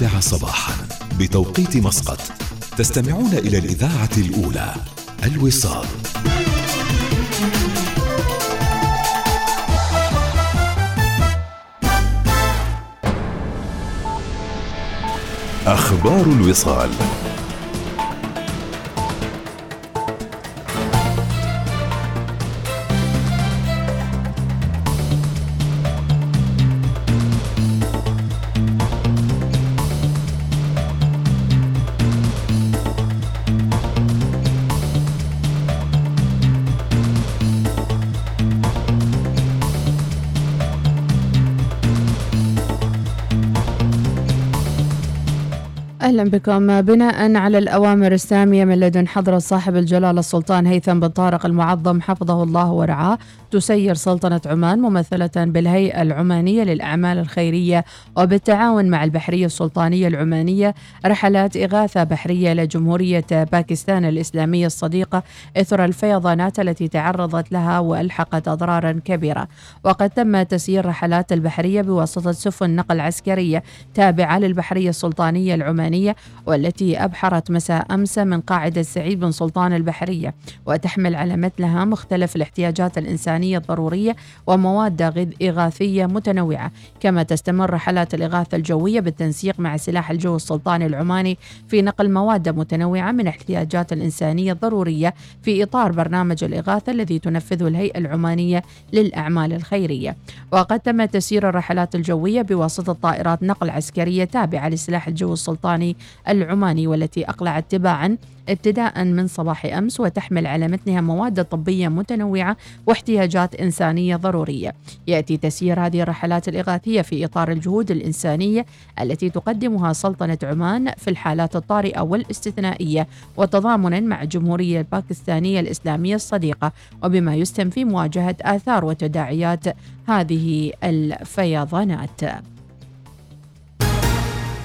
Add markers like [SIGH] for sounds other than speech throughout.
السابعة صباحا بتوقيت مسقط. تستمعون إلى الإذاعة الأولى الوصال. أخبار الوصال. بكم. بناء على الأوامر السامية من لدن حضرة صاحب الجلالة السلطان هيثم بن طارق المعظم حفظه الله ورعاه تسير سلطنة عمان ممثلة بالهيئة العمانية للأعمال الخيرية وبالتعاون مع البحرية السلطانية العمانية رحلات إغاثة بحرية لجمهورية باكستان الإسلامية الصديقة إثر الفيضانات التي تعرضت لها وألحقت أضرارا كبيرة. وقد تم تسيير رحلات البحرية بواسطة سفن نقل عسكرية تابعة للبحرية السلطانية العمانية والتي أبحرت مساء أمس من قاعدة سعيد بن سلطان البحرية وتحمل على متنها مختلف الاحتياجات الإنسانية الضرورية ومواد إغاثية متنوعة كما تستمر رحلات الإغاثة الجوية بالتنسيق مع سلاح الجو السلطاني العماني في نقل مواد متنوعة من الاحتياجات الإنسانية الضرورية في إطار برنامج الإغاثة الذي تنفذه الهيئة العمانية للأعمال الخيرية. وقد تم تسيير الرحلات الجوية بواسطة طائرات نقل عسكرية تابعة لسلاح الجو السلطاني العماني والتي أقلعت تباعا ابتداء من صباح أمس وتحمل على متنها مواد طبية متنوعة واحتياجات إنسانية ضرورية. يأتي تسيير هذه الرحلات الإغاثية في إطار الجهود الإنسانية التي تقدمها سلطنة عمان في الحالات الطارئة والاستثنائية وتضامنا مع الجمهوريه الباكستانية الإسلامية الصديقة وبما يسهم في مواجهة آثار وتداعيات هذه الفيضانات.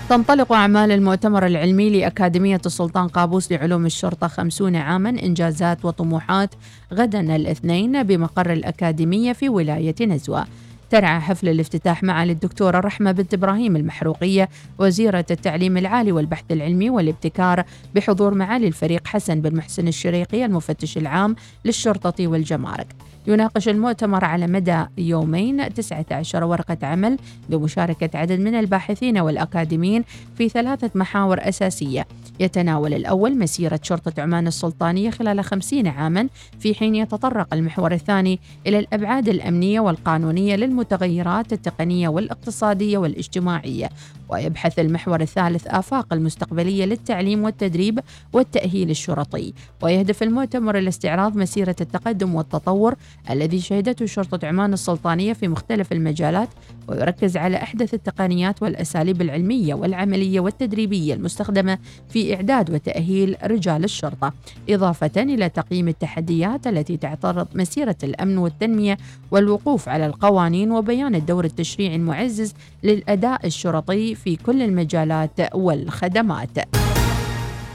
تنطلق أعمال المؤتمر العلمي لأكاديمية السلطان قابوس لعلوم الشرطة خمسون عاما إنجازات وطموحات غدا الاثنين بمقر الأكاديمية في ولاية نزوة. ترعى حفل الافتتاح معالي الدكتورة رحمة بنت إبراهيم المحروقية وزيرة التعليم العالي والبحث العلمي والابتكار بحضور معالي الفريق حسن بن محسن الشريقي المفتش العام للشرطة والجمارك. يناقش المؤتمر على مدى يومين 19 ورقة عمل بمشاركة عدد من الباحثين والأكاديميين في ثلاثة محاور أساسية. يتناول الأول مسيرة شرطة عمان السلطانية خلال خمسين عاما في حين يتطرق المحور الثاني إلى الأبعاد الأمنية والقانونية للمتغيرات التقنية والاقتصادية والاجتماعية. ويبحث المحور الثالث آفاق المستقبلية للتعليم والتدريب والتأهيل الشرطي. ويهدف المؤتمر إلى استعراض مسيرة التقدم والتطور الذي شهدته شرطة عمان السلطانية في مختلف المجالات ويركز على أحدث التقنيات والأساليب العلمية والعملية والتدريبية المستخدمة في إعداد وتأهيل رجال الشرطة. إضافة إلى تقييم التحديات التي تعترض مسيرة الأمن والتنمية والوقوف على القوانين وبيان الدور التشريعي المعزز للأداء الشرطي في كل المجالات والخدمات.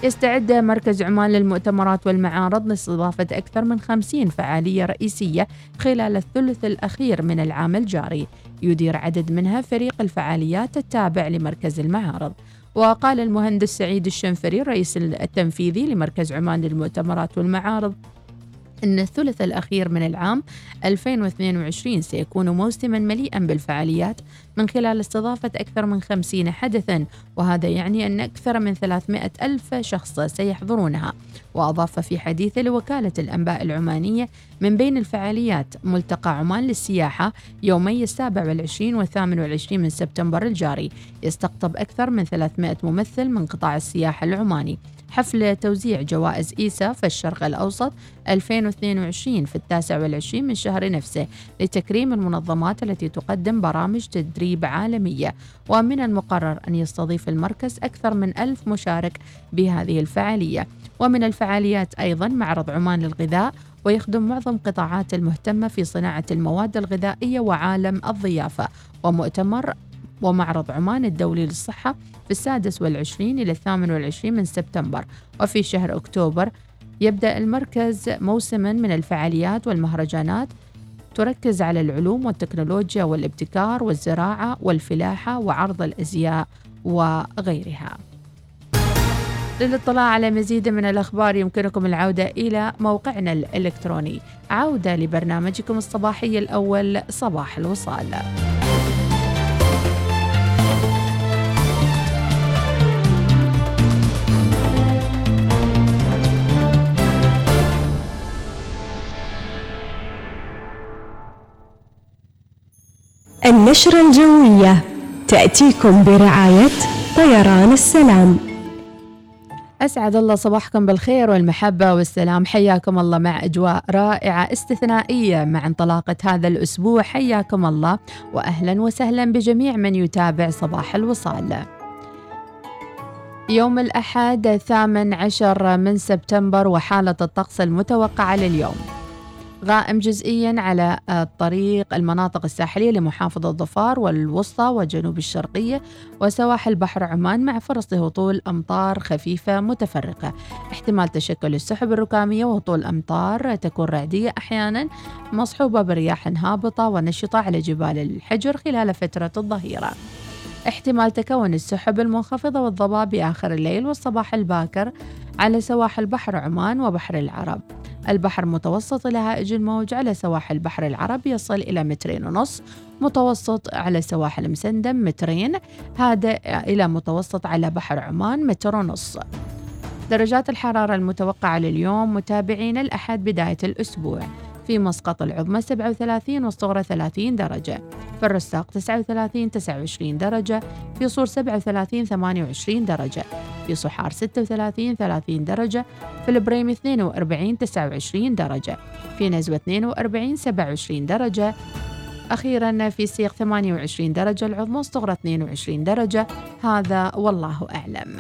يستعد مركز عمان للمؤتمرات والمعارض لاستضافة أكثر من 50 فعالية رئيسية خلال الثلث الأخير من العام الجاري يدير عدد منها فريق الفعاليات التابع لمركز المعارض وقال المهندس سعيد الشنفري الرئيس التنفيذي لمركز عمان للمؤتمرات والمعارض أن الثلث الأخير من العام 2022 سيكون موسما مليئا بالفعاليات من خلال استضافة أكثر من 50 حدثا وهذا يعني أن أكثر من 300 ألف شخص سيحضرونها. وأضاف في حديثه لوكالة الأنباء العمانية من بين الفعاليات ملتقى عمان للسياحة يومي السابع والعشرين والثامن والعشرين من سبتمبر الجاري. يستقطب أكثر من 300 ممثل من قطاع السياحة العماني. حفل توزيع جوائز إيسا في الشرق الأوسط 2022 في التاسع والعشرين من شهر نفسه لتكريم المنظمات التي تقدم برامج تدريب عالمية. ومن المقرر أن يستضيف المركز أكثر من ألف مشارك بهذه الفعالية. ومن الفعاليات أيضا معرض عمان للغذاء ويخدم معظم قطاعات المهتمة في صناعة المواد الغذائية وعالم الضيافة. ومؤتمر ومعرض عمان الدولي للصحة في السادس والعشرين إلى الثامن والعشرين من سبتمبر. وفي شهر أكتوبر يبدأ المركز موسما من الفعاليات والمهرجانات. تركز على العلوم والتكنولوجيا والابتكار والزراعة والفلاحة وعرض الأزياء وغيرها. للاطلاع على مزيد من الأخبار يمكنكم العودة إلى موقعنا الإلكتروني. عودة لبرنامجكم الصباحي الأول صباح الوصال. النشرة الجوية تأتيكم برعاية طيران السلام. أسعد الله صباحكم بالخير والمحبة والسلام. حياكم الله مع أجواء رائعة استثنائية مع انطلاقة هذا الأسبوع. حياكم الله وأهلا وسهلا بجميع من يتابع صباح الوصال. يوم الأحد الثامن عشر من سبتمبر وحالة الطقس المتوقعة لليوم. غائم جزئيا على الطريق المناطق الساحلية لمحافظة ظفار والوسطى والجنوب الشرقية وسواحل بحر عمان مع فرص هطول أمطار خفيفة متفرقة. احتمال تشكل السحب الركامية وهطول أمطار تكون رعدية أحيانا مصحوبة برياح هابطة ونشطة على جبال الحجر خلال فترة الظهيرة. احتمال تكون السحب المنخفضة والضباب بآخر الليل والصباح الباكر على سواحل بحر عمان وبحر العرب. البحر متوسط إلى هائج الموج على سواحل بحر العرب يصل إلى مترين ونص متوسط على سواحل مسندم مترين هادئ إلى متوسط على بحر عمان متر ونص. درجات الحرارة المتوقعة لليوم متابعين الأحد بداية الأسبوع. في مسقط العظمى 37 والصغرى 30 درجة. في الرساق 39 29 درجة. في صور 37 28 درجة. في صحار 36 30 درجة. في البريم 42 29 درجة. في نزوة 42 27 درجة. أخيرا في سيق 28 درجة. العظمى الصغرى 22 درجة. هذا والله أعلم.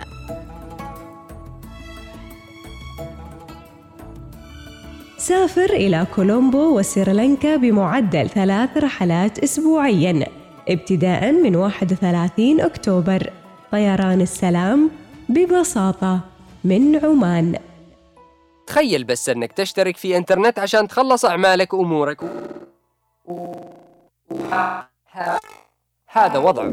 سافر إلى كولومبو وسريلانكا بمعدل ثلاث رحلات أسبوعياً ابتداء من 31 أكتوبر. طيران السلام ببساطة من عمان. تخيل بس إنك تشترك في إنترنت عشان تخلص أعمالك وأمورك. هذا وضع.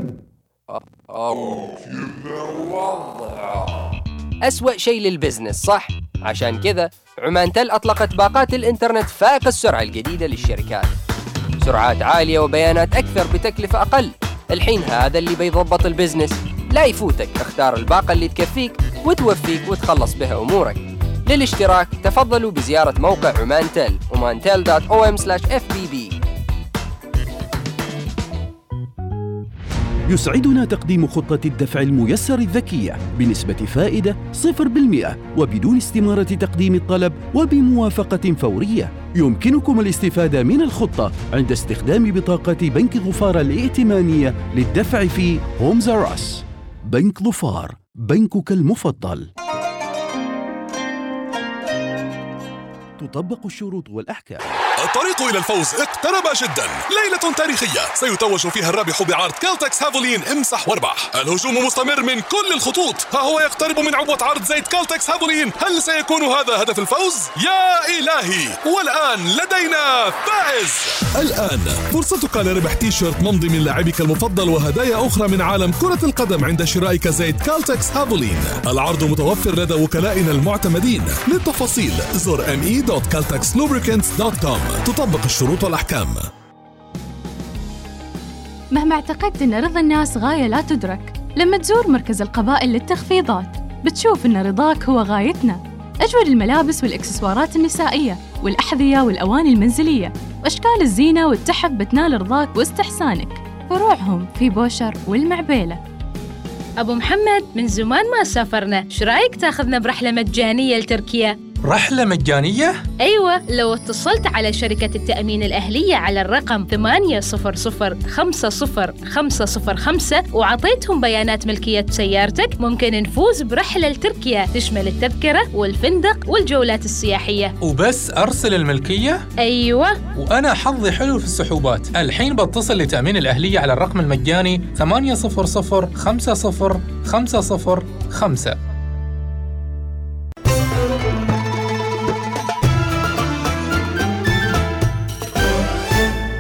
أسوأ شيء للبزنس صح؟ عشان كذا عمان تل أطلقت باقات الإنترنت فائق السرعة الجديدة للشركات. سرعات عالية وبيانات أكثر بتكلفة أقل. الحين هذا اللي بيضبط ال business. لا يفوتك اختار الباقة اللي تكفيك وتوفيك وتخلص بها أمورك. للاشتراك تفضلوا بزيارة موقع عمانتل omantel.om/fbb يسعدنا تقديم خطة الدفع الميسر الذكية بنسبة فائدة 0% وبدون استمارة تقديم الطلب وبموافقة فورية. يمكنكم الاستفادة من الخطة عند استخدام بطاقة بنك ظفار الائتمانية للدفع في Homes R Us. بنك ظفار، بنكك المفضل. تطبق الشروط والأحكام الطريق إلى الفوز اقترب جدا. ليلة تاريخية. سيتوج فيها الرابح بعرض Caltex Havoline امسح واربح الهجوم مستمر من كل الخطوط. ها هو يقترب من عبوة عرض زيت Caltex Havoline. هل سيكون هذا هدف الفوز؟ يا إلهي! والآن لدينا فائز! الآن فرصتك لربح تي شيرت ممضي من لاعبك المفضل وهدايا أخرى من عالم كرة القدم عند شرائك زيت Caltex Havoline. العرض متوفر لدى وكلائنا المعتمدين. للتفاصيل زر me.caltexlubricants.com تطبق الشروط والأحكام. مهما اعتقدت أن رضا الناس غاية لا تدرك لما تزور مركز القبائل للتخفيضات بتشوف أن رضاك هو غايتنا. أجود الملابس والإكسسوارات النسائية والأحذية والأواني المنزلية. وأشكال الزينة والتحف بتنال رضاك واستحسانك. فروعهم في بوشر والمعبيلة. أبو محمد من زمان ما سافرنا. شو رأيك تاخذنا برحلة مجانية لتركيا؟ رحلة مجانية؟ أيوة لو اتصلت على شركة التأمين الأهلية على الرقم 800 وعطيتهم بيانات ملكية سيارتك ممكن نفوز برحلة لتركيا تشمل التذكرة والفندق والجولات السياحية وبس أرسل الملكية؟ أيوة وأنا حظي حلو في السحوبات الحين بتصل لتأمين الأهلية على الرقم المجاني 800 50 505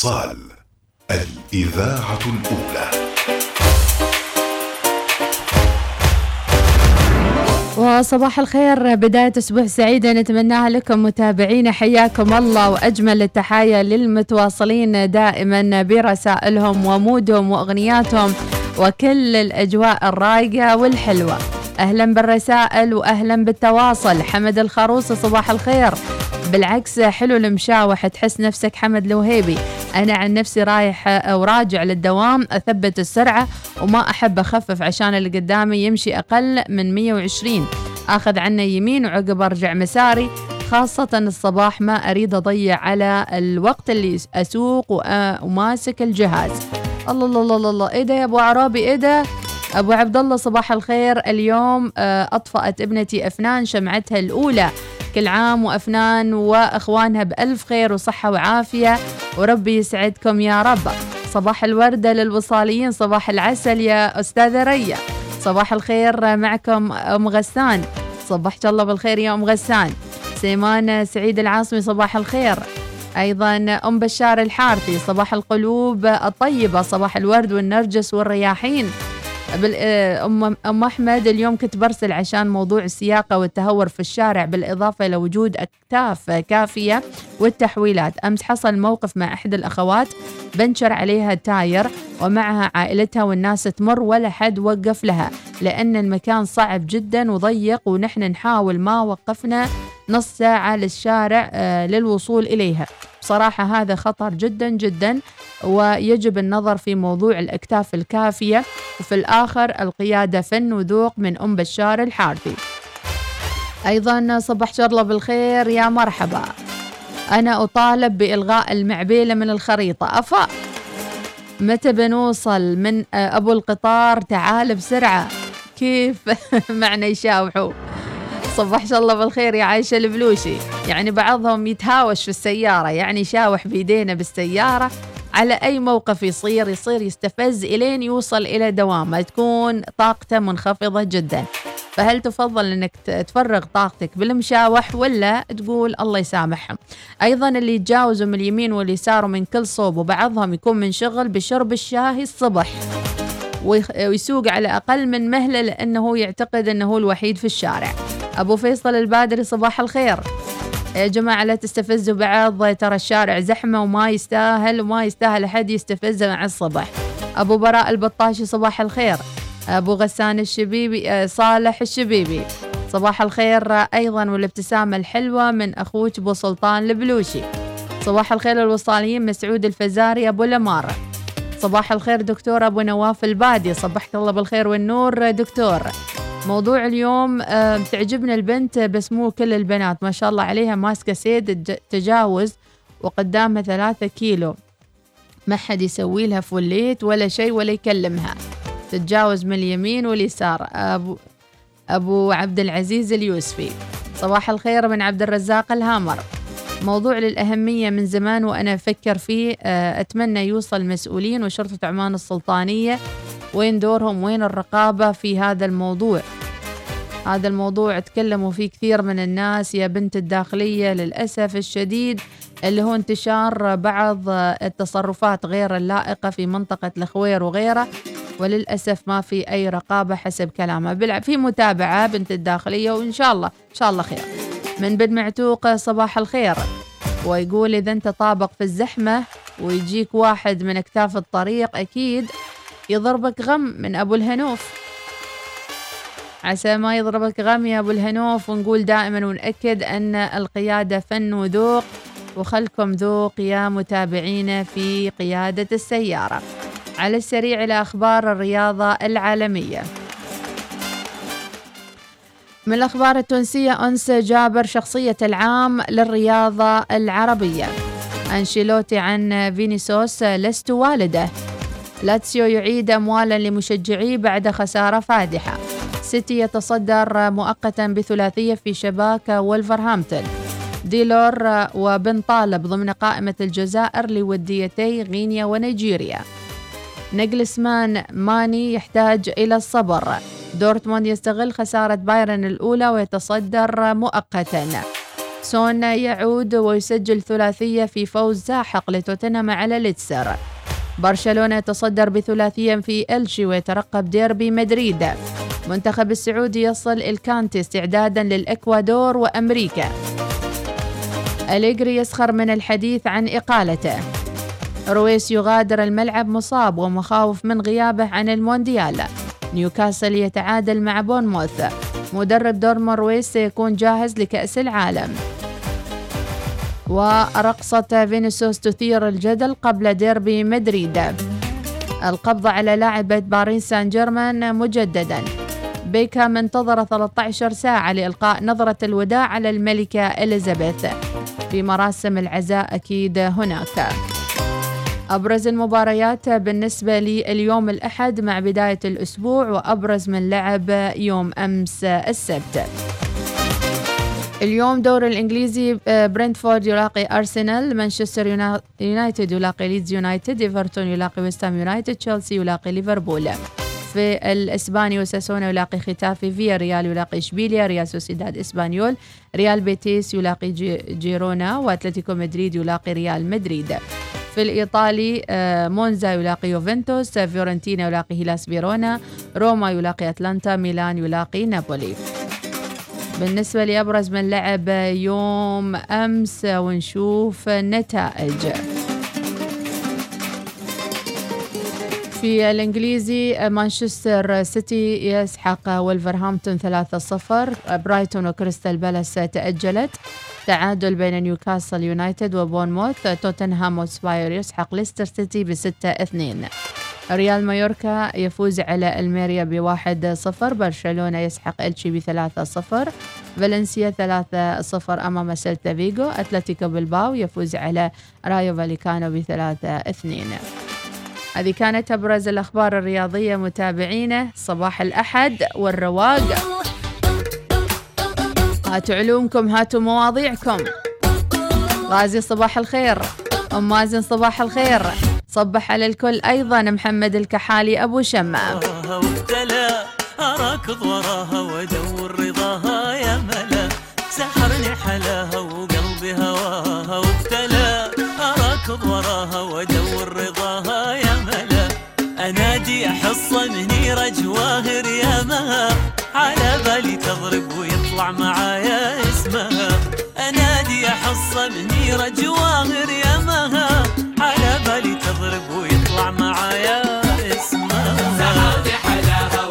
اتصال الإذاعة الأولى. وصباح الخير بداية أسبوع سعيدة نتمناها لكم متابعينا حياكم الله وأجمل التحايا للمتواصلين دائما برسائلهم ومودهم وأغنياتهم وكل الأجواء الرايقة والحلوة. أهلا بالرسائل وأهلا بالتواصل. حمد الخروصي صباح الخير. بالعكس حلو المشاوح تحس نفسك حمد الوهيبي. أنا عن نفسي رايح أو راجع للدوام أثبت السرعة وما أحب أخفف عشان اللي قدامي يمشي أقل من 120 أخذ عنه يمين وعقب أرجع مساري. خاصة الصباح ما أريد أضيع على الوقت اللي أسوق وماسك الجهاز. الله الله الله الله. إيه ده يا أبو عرابي؟ إيه ده؟ أبو عبد الله صباح الخير. اليوم آه، أطفأت ابنتي أفنان شمعتها الأولى. كل عام وأفنان وأخوانها بألف خير وصحة وعافية. وربي يسعدكم يا رب. صباح الوردة للوصاليين صباح العسل يا أستاذة ريا. صباح الخير معكم أم غسان. صبحت الله بالخير يا أم غسان. سيمان سعيد العاصمي صباح الخير. أيضا أم بشار الحارثي صباح القلوب الطيبة صباح الورد والنرجس والرياحين. ام أم أحمد اليوم كنت برسل عشان موضوع السياقة والتهور في الشارع بالإضافة إلى وجود أكتاف كافية والتحويلات. أمس حصل موقف مع إحدى الأخوات بنشر عليها التاير ومعها عائلتها والناس تمر ولا حد وقف لها لأن المكان صعب جدا وضيق ونحن نحاول ما وقفنا نص ساعة للشارع آه، للوصول إليها. بصراحة هذا خطر جدا جدا ويجب النظر في موضوع الأكتاف الكافية وفي الآخر القيادة فن وذوق من أم بشار الحارثي. أيضا صبح شرلة بالخير يا مرحبا. أنا أطالب بإلغاء المعبيلة من الخريطة. أفا. متى بنوصل من أبو القطار؟ تعال بسرعة. كيف؟ [LAUGHS] معنا يشاوحوا. صبح الله بالخير يا عايشة البلوشي. يعني بعضهم يتهاوش في السيارة يعني شاوح بيدينا بالسيارة على أي موقف يصير يصير يستفز إلين يوصل إلى دوامه. تكون طاقته منخفضة جدا. فهل تفضل إنك تفرغ طاقتك بالمشاوح ولا تقول الله يسامحهم؟ أيضا اللي يتجاوزوا من اليمين واليسار ومن كل صوب وبعضهم يكون من شغل بشرب الشاي الصبح. ويسوق على أقل من مهلة لأنه يعتقد إنه الوحيد في الشارع. أبو فيصل البادري صباح الخير. يا جماعة لا تستفزوا بعض. ترى الشارع زحمة وما يستاهل وما يستاهل أحد يستفزه مع الصبح. أبو براء البطاشي صباح الخير. أبو غسان الشبيبي آه، صالح الشبيبي. صباح الخير أيضا والابتسامة الحلوة من أخوك أبو سلطان البلوشي. صباح الخير الوصاليين مسعود الفزاري أبو الأمارة صباح الخير دكتور أبو نواف البادي. صبحك الله بالخير والنور دكتور. موضوع اليوم تعجبنا البنت بس مو كل البنات. ما شاء الله عليها ماسكة سيد تجاوز وقدامها ثلاثة كيلو. ما حد يسوي لها فوليت ولا شيء ولا يكلمها. تتجاوز من اليمين واليسار. أبو أبو عبد العزيز اليوسفي. صباح الخير من عبد الرزاق الهامر. موضوع للأهمية من زمان وأنا أفكر فيه آه، أتمنى يوصل المسؤولين وشرطة عمان السلطانية وين دورهم وين الرقابة في هذا الموضوع؟ هذا الموضوع تكلموا فيه كثير من الناس. يا بنت الداخلية للأسف الشديد اللي هو انتشار بعض التصرفات غير اللائقة في منطقة الخوير وغيره وللأسف ما في أي رقابة حسب كلامها في متابعة بنت الداخلية وإن شاء الله إن شاء الله خير. من بن معتوق صباح الخير. ويقول إذا أنت طابق في الزحمة ويجيك واحد من أكتاف الطريق أكيد يضربك غم من أبو الهنوف. عسى ما يضربك غم يا أبو الهنوف ونقول دائما ونأكد أن القيادة فن وذوق وخلكم ذوق يا متابعينا في قيادة السيارة. على السريع إلى أخبار الرياضة العالمية. من الأخبار التونسية أنس جابر شخصية العام للرياضة العربية. أنشيلوتي عن فينيسوس لست والده. لاتسيو يعيد أموالا لمشجعيه بعد خسارة فادحة. سيتي يتصدر مؤقتا بثلاثية في شباك وولفرهامبتون. ديلور وبن طالب ضمن قائمة الجزائر لوديتي غينيا ونيجيريا. نجلسمان ماني يحتاج إلى الصبر. دورتموند يستغل خسارة بايرن الأولى ويتصدر مؤقتا. سون يعود ويسجل ثلاثية في فوز ساحق لتوتنهام على ليستر برشلونة يتصدر بثلاثية في إلشي ويترقب ديربي مدريد. منتخب السعودي يصل أليكانتي استعدادا للإكوادور وأمريكا. أليجري يسخر من الحديث عن إقالته. رويس يغادر الملعب مصاب ومخاوف من غيابه عن المونديال. نيوكاسل يتعادل مع بورنموث. مدرب دورتموند رويس سيكون جاهز لكأس العالم. ورقصة فينيسيوس تثير الجدل قبل ديربي مدريد. القبض على لاعبة باريس سان جيرمان مجددا بيكام انتظر 13 ساعة لإلقاء نظرة الوداع على الملكة إليزابيث. في مراسم العزاء أكيد هناك. أبرز المباريات بالنسبة لي اليوم الأحد مع بداية الأسبوع وأبرز من لعب يوم أمس السبت. اليوم الدوري الإنجليزي برنتفورد يلاقي أرسنال مانشستر يونايتد يلاقي ليدز يونايتد إيفرتون يلاقي ويستهام يونايتد تشيلسي يلاقي ليفربول في الإسباني أوساسونا يلاقي ختافي فياريال يلاقي إشبيليا ريال سوسيداد إسبانيول ريال بيتيس يلاقي جيرونا وأتلتيكو مدريد يلاقي ريال مدريد. في الإيطالي مونزا يلاقي يوفنتوس فيورنتينا يلاقي هيلاس فيرونا روما يلاقي أتلانتا ميلان يلاقي نابولي. بالنسبة لأبرز من لعب يوم أمس ونشوف النتائج في الإنجليزي مانشستر سيتي يسحق ولفرهامبتون 3-0 برايتون وكريستال بالاس تأجلت. تعادل بين نيوكاسل يونايتد وبورنموث توتنهام هوتسبير يسحق ليستر سيتي بستة اثنين. ريال مايوركا يفوز على الميريا بواحد صفر برشلونة يسحق إلشي بثلاثة صفر فالنسيا ثلاثة صفر أمام سيلتا فيغو أتلتيكو بلباو يفوز على رايو فاليكانو بثلاثة اثنين. هذه كانت أبرز الأخبار الرياضية متابعينا صباح الأحد والرواق. هاتوا علومكم هاتوا مواضيعكم. غازي صباح الخير. أم مازن صباح الخير. صبح على الكل. أيضا محمد الكحالي أبو شمة أراكض وراها وأدور رضاها يا ملا. سحرني حلاها وقلبي هواها وابتلى أراكض وراها وأدور رضاها يا ملا. أنادي حصة منيرة جواهر يا مها. على بالي تضرب ويطلع معايا منيرة جواهر يا مها. على بالي تضرب ويطلع معايا اسمها. سحرني حلاها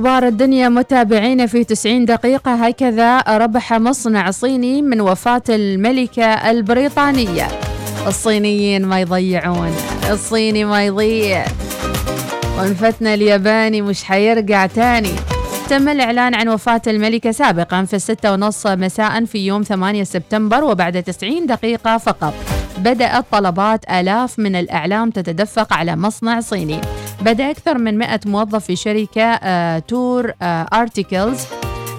أخبار الدنيا متابعينا في 90 دقيقة. هكذا ربح مصنع صيني من وفاة الملكة البريطانية. الصينيين ما يضيعون الصيني ما يضيع. وانفتنا الياباني مش حيرجع تاني. تم الإعلان عن وفاة الملكة سابقا في الستة ونص مساء في يوم 8 سبتمبر وبعد 90 دقيقة فقط. بدأت طلبات آلاف من الأعلام تتدفق على مصنع صيني. بدأ أكثر من 100 موظف في شركة آه، تور آه، أرتيكلز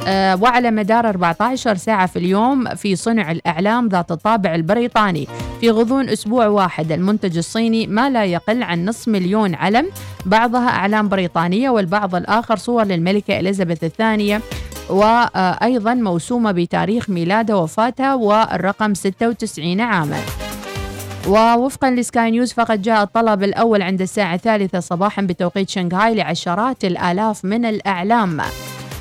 آه، وعلى مدار 14 ساعة في اليوم في صنع الأعلام ذات الطابع البريطاني. في غضون أسبوع واحد المنتج الصيني ما لا يقل عن نصف مليون علم. بعضها أعلام بريطانية والبعض الآخر صور للملكة إليزابيث الثانية. وأيضا موسومة بتاريخ ميلادها ووفاتها والرقم 96 عاما. ووفقا لسكاي نيوز فقد جاء الطلب الأول عند الساعة الثالثة صباحا بتوقيت شنغهاي لعشرات الآلاف من الأعلام.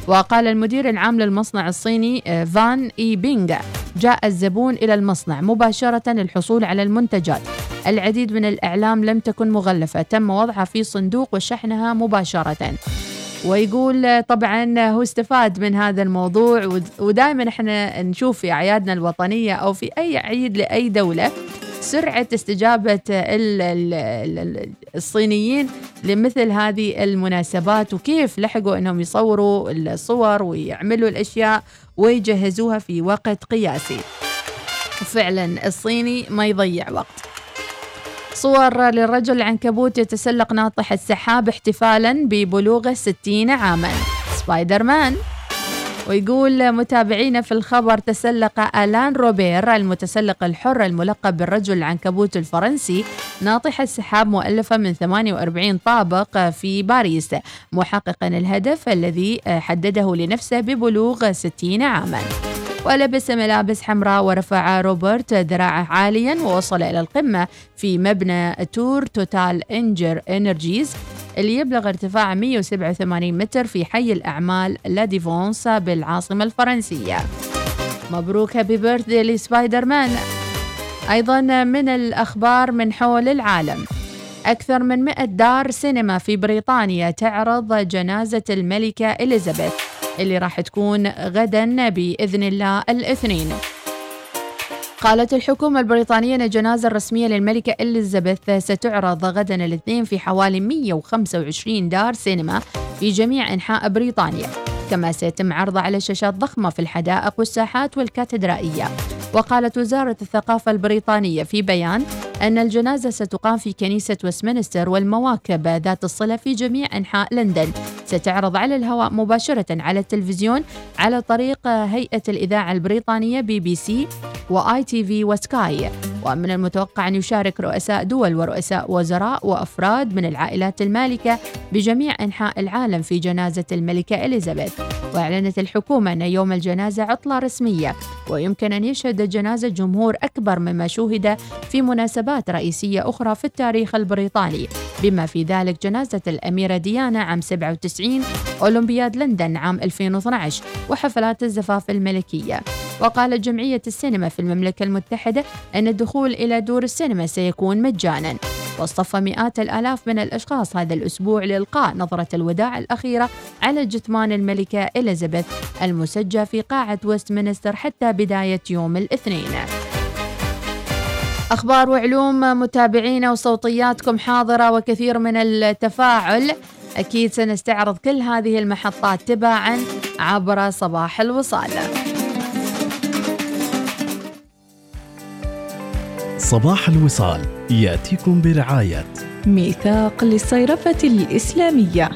وقال المدير العام للمصنع الصيني آه، فان إي بينغ جاء الزبون إلى المصنع مباشرة للحصول على المنتجات. العديد من الأعلام لم تكن مغلفة تم وضعها في صندوق وشحنها مباشرة. ويقول آه، طبعا هو استفاد من هذا الموضوع ودائما إحنا نشوف في أعيادنا الوطنية أو في أي عيد لأي دولة سرعة استجابة ال- ال- ال- الصينيين لمثل هذه المناسبات وكيف لحقوا إنهم يصوروا الصور ويعملوا الأشياء ويجهزوها في وقت قياسي. فعلا الصيني ما يضيع وقت. صور للرجل العنكبوت يتسلق ناطح السحاب احتفالا ببلوغه 60 عاما سبايدر مان ويقول متابعينا في الخبر تسلق ألان روبير المتسلق الحر الملقب بالرجل العنكبوت الفرنسي ناطحة سحاب مؤلفة من 48 طابق في باريس محققا الهدف الذي حدده لنفسه ببلوغ 60 عاما. ولبس ملابس حمراء ورفع روبرت ذراعه عاليا ووصل إلى القمة في مبنى تور توتال إنجر إنرجيز. اللي يبلغ ارتفاع 187 متر في حي الأعمال لا ديفونس بالعاصمة الفرنسية. مبروك happy birthday لسبايدر مان أيضا من الأخبار من حول العالم. أكثر من 100 دار سينما في بريطانيا تعرض جنازة الملكة إليزابيث اللي راح تكون غدا بإذن الله الاثنين. قالت الحكومة البريطانية أن الجنازة الرسمية للملكة إليزابيث ستعرض غدا الاثنين في حوالي 125 دار سينما في جميع أنحاء بريطانيا كما سيتم عرضها على شاشات ضخمة في الحدائق والساحات والكاتدرائية. وقالت وزارة الثقافة البريطانية في بيان أن الجنازة ستقام في كنيسة وستمنستر والمواكب ذات الصلة في جميع أنحاء لندن. ستعرض على الهواء مباشرة على التلفزيون عن طريق هيئة الإذاعة البريطانية بي بي سي وآي تي في وسكاي ومن المتوقع أن يشارك رؤساء دول ورؤساء وزراء وأفراد من العائلات المالكة بجميع أنحاء العالم في جنازة الملكة إليزابيث. وأعلنت الحكومة أن يوم الجنازة عطلة رسمية ويمكن أن يشهد الجنازة جمهور أكبر مما شوهد في مناسبات رئيسية أخرى في التاريخ البريطاني. بما في ذلك جنازة الأميرة ديانا عام 97 أولمبياد لندن عام 2012 وحفلات الزفاف الملكية. وقالت جمعية السينما في المملكة المتحدة أن الدخول إلى دور السينما سيكون مجانا. واصطفى مئات الآلاف من الأشخاص هذا الأسبوع لإلقاء نظرة الوداع الأخيرة على جثمان الملكة إليزابيث المسجى في قاعة ويستمنستر حتى بداية يوم الاثنين. أخبار وعلوم متابعينا وصوتياتكم حاضرة وكثير من التفاعل. أكيد سنستعرض كل هذه المحطات تباعا عبر صباح الوصال. صباح الوصال يأتيكم برعاية ميثاق للصيرفة الإسلامية.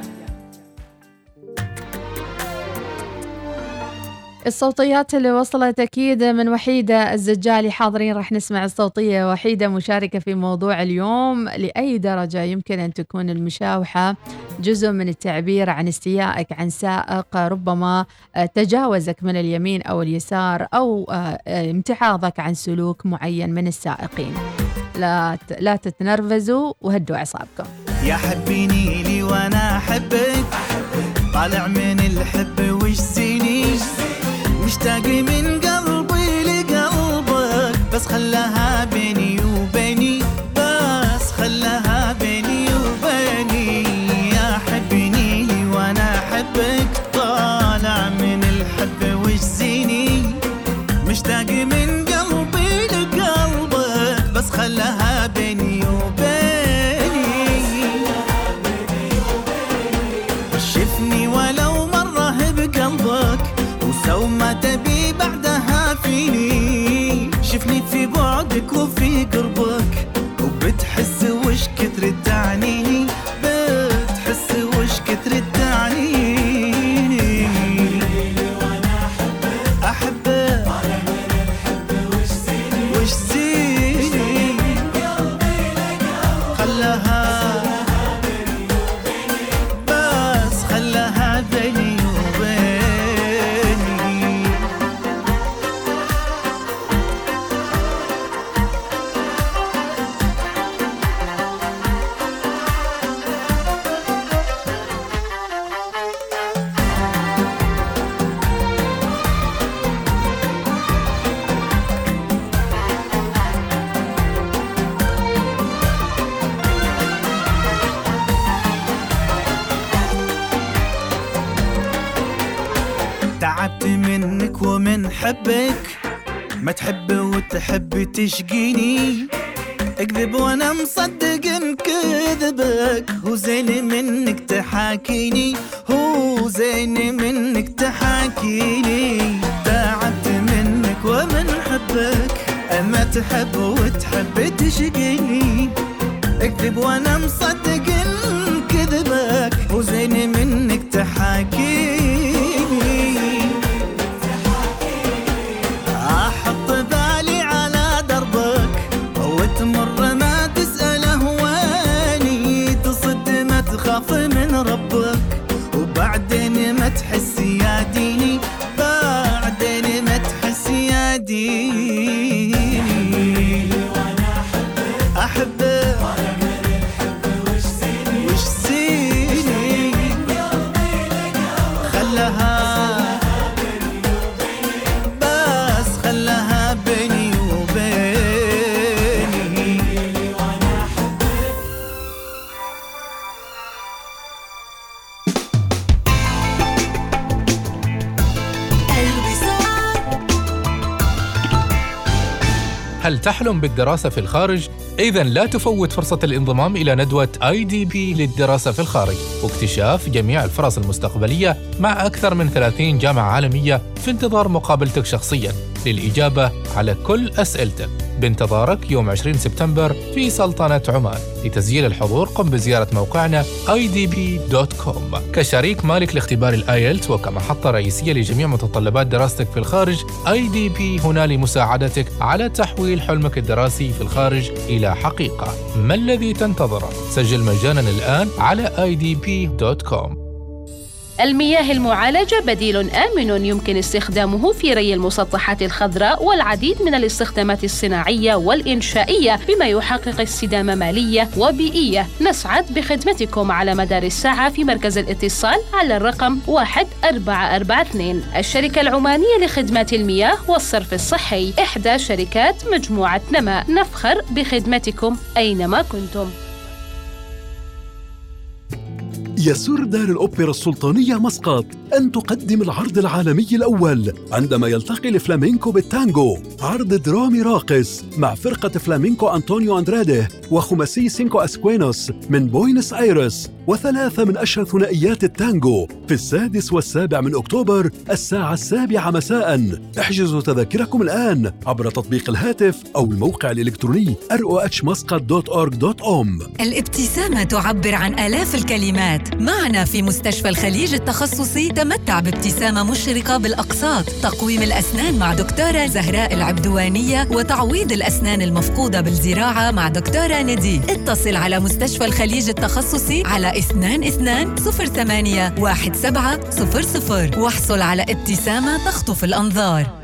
الصوتيات اللي وصلت أكيد من وحيدة الزجالي حاضرين راح نسمع الصوتية وحيدة مشاركة في موضوع اليوم لأي درجة يمكن أن تكون المشاوحة. جزء من التعبير عن استيائك عن سائق ربما آه، تجاوزك من اليمين أو اليسار أو آه، آه، امتحاضك عن سلوك معين من السائقين. لا لا تتنرفزوا وهدوا أعصابكم. يا حبيني لي وأنا أحبك. طالع من الحب وش زيني؟ مشتاق من قلبي لقلبك. بس خلاها بيني تشقيني. اكذب وأنا مصدق كذبك. هو زين منك تحاكيني. هو زين منك تحاكيني. تعبت منك ومن حبك. أما تحب وتحب تشقيني. اكذب وأنا مصدق بالدراسة في الخارج؟ إذا لا تفوت فرصة الانضمام إلى ندوة IDP للدراسة في الخارج. واكتشاف جميع الفرص المستقبلية مع أكثر من 30 جامعة عالمية في انتظار مقابلتك شخصياً. للإجابة على كل أسئلتك. بانتظارك يوم 20 سبتمبر في سلطنة عمان لتسجيل الحضور. قم بزيارة موقعنا idp.com كشريك مالك لاختبار ال IELTS وكمحطة رئيسية لجميع متطلبات دراستك في الخارج IDB هنا لمساعدتك على تحويل حلمك الدراسي في الخارج إلى حقيقة. ما الذي تنتظره؟ سجل مجانا الآن على idb.com المياه المعالجة بديل آمن يمكن استخدامه في ري المسطحات الخضراء والعديد من الاستخدامات الصناعية والإنشائية بما يحقق استدامة مالية وبيئية. نسعد بخدمتكم على مدار الساعة في مركز الاتصال على الرقم 1442 الشركة العمانية لخدمات المياه والصرف الصحي إحدى شركات مجموعة نما. نفخر بخدمتكم أينما كنتم. يسر دار الأوبرا السلطانية مسقط أن تقدم العرض العالمي الأول عندما يلتقي الفلامينكو بالتانجو. عرض درامي راقص مع فرقة فلامينكو أنطونيو أندراده وخماسي سينكو أسكوينوس من بوينس آيرس. وثلاثة من أشهر ثنائيات التانجو في السادس والسابع من أكتوبر الساعة السابعة مساء. احجزوا تذاكركم الآن عبر تطبيق الهاتف أو الموقع الإلكتروني rohmuscat.org.om الابتسامة تعبر عن آلاف الكلمات. معنا في مستشفى الخليج التخصصي تمتع بابتسامة مشرقة بالأقساط تقويم الأسنان مع دكتورة زهراء العبدوانية وتعويض الأسنان المفقودة بالزراعة مع دكتورة ندي اتصل على مستشفى الخليج التخصصي على 22 08 1700 واحصل على ابتسامة تخطف الأنظار.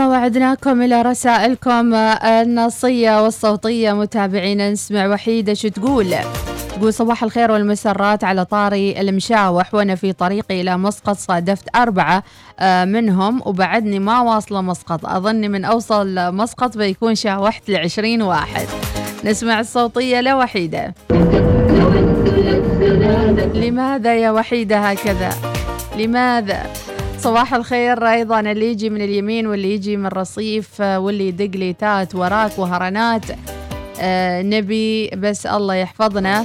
ما وعدناكم إلى رسائلكم النصية والصوتية. متابعينا نسمع وحيدة شو تقول. تقول صباح الخير والمسرات على طاري المشاوح وأنا في طريقي إلى مسقط صادفت أربعة آه، منهم وبعدني ما واصلة مسقط. أظني من أوصل مسقط بيكون شاوحت لعشرين واحد. نسمع الصوتية لوحيدة لماذا يا وحيدة هكذا؟ لماذا؟ صباح الخير أيضا اللي يجي من اليمين واللي يجي من الرصيف واللي يدق لي تات وراك وهرنات. آه، نبي بس الله يحفظنا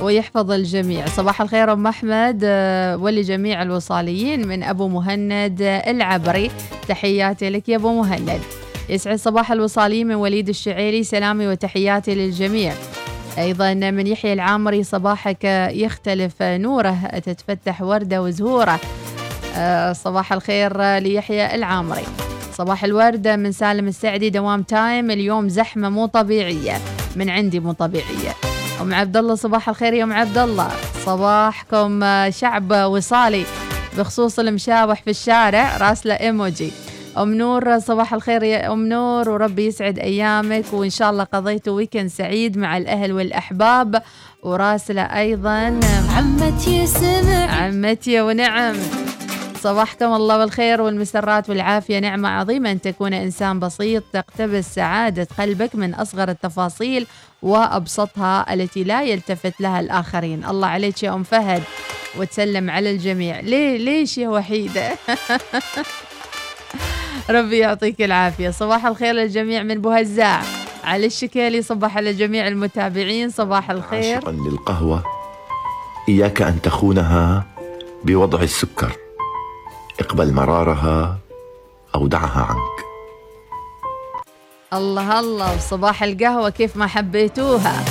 ويحفظ الجميع. صباح الخير أم أحمد. آه، ولجميع الوصاليين من أبو مهند العبري. تحياتي لك يا أبو مهند. يسعد صباح الوصاليين من وليد الشعيري. سلامي وتحياتي للجميع. أيضا من يحيى العامري صباحك يختلف نوره تتفتح وردة وزهورة. آه، صباح الخير ليحيى العامري. صباح الورد من سالم السعدي دوام time. اليوم زحمة مو طبيعية من عندي مو طبيعية. أم عبد الله صباح الخير يا أم عبد الله صباحكم آه، شعب وصالي بخصوص المشاوح في الشارع راسلة إيموجي. أم نور صباح الخير يا أم نور وربي يسعد أيامك. وإن شاء الله قضيتوا weekend سعيد مع الأهل والأحباب. وراسلة أيضا عمتي سمع عمتي ونعم. صباحكم الله بالخير والمسرات والعافية. نعمة عظيمة أن تكون إنسان بسيط تقتبس سعادة قلبك من أصغر التفاصيل وأبسطها التي لا يلتفت لها الآخرين. الله عليك يا أم فهد وتسلم على الجميع. ليه ليش يا وحيدة؟ [LAUGHS] ربي يعطيك العافية. صباح الخير للجميع من بوهزاع علي الشكيلي صبح على جميع المتابعين. صباح الخير. عاشقا للقهوة إياك أن تخونها بوضع السكر. اقبل مرارها أو دعها عنك. الله الله وصباح القهوة كيف ما حبيتوها.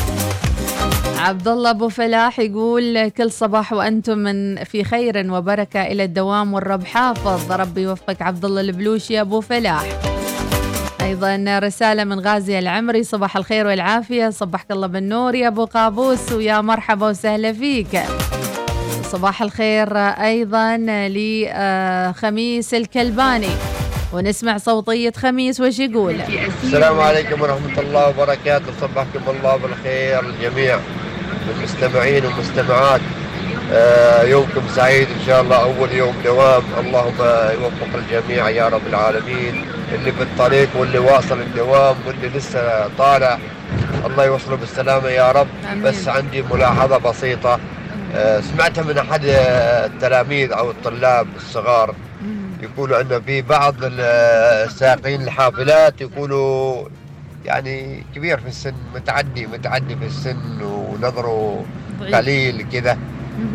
عبد الله أبو فلاح يقول كل صباح وأنتم من في خير وبركة إلى الدوام والرب حافظ. ربي يوفقك عبد الله البلوشي أبو فلاح. أيضا رسالة من غازي العمري صباح الخير والعافية. صبحك الله بالنور يا أبو قابوس ويا مرحبا وسهلا فيك. صباح الخير أيضا لخميس الكلباني. ونسمع صوتية خميس وش يقول؟ السلام عليكم ورحمة الله وبركاته. صبحكم الله بالخير الجميع المستمعين والمستمعات. آه، يومكم سعيد إن شاء الله. أول يوم دوام. اللهم يوفق الجميع يا رب العالمين. اللي في الطريق واللي واصل الدوام واللي لسه طالع. الله يوصله بالسلامة يا رب. آمين. بس عندي ملاحظة بسيطة. آه، سمعتها من أحد آه، التلاميذ أو الطلاب الصغار. يقولوا أن في بعض ال- السائقين الحافلات يقولوا يعني كبير في السن متعدي متعدي في السن ونظره. قليل كذا.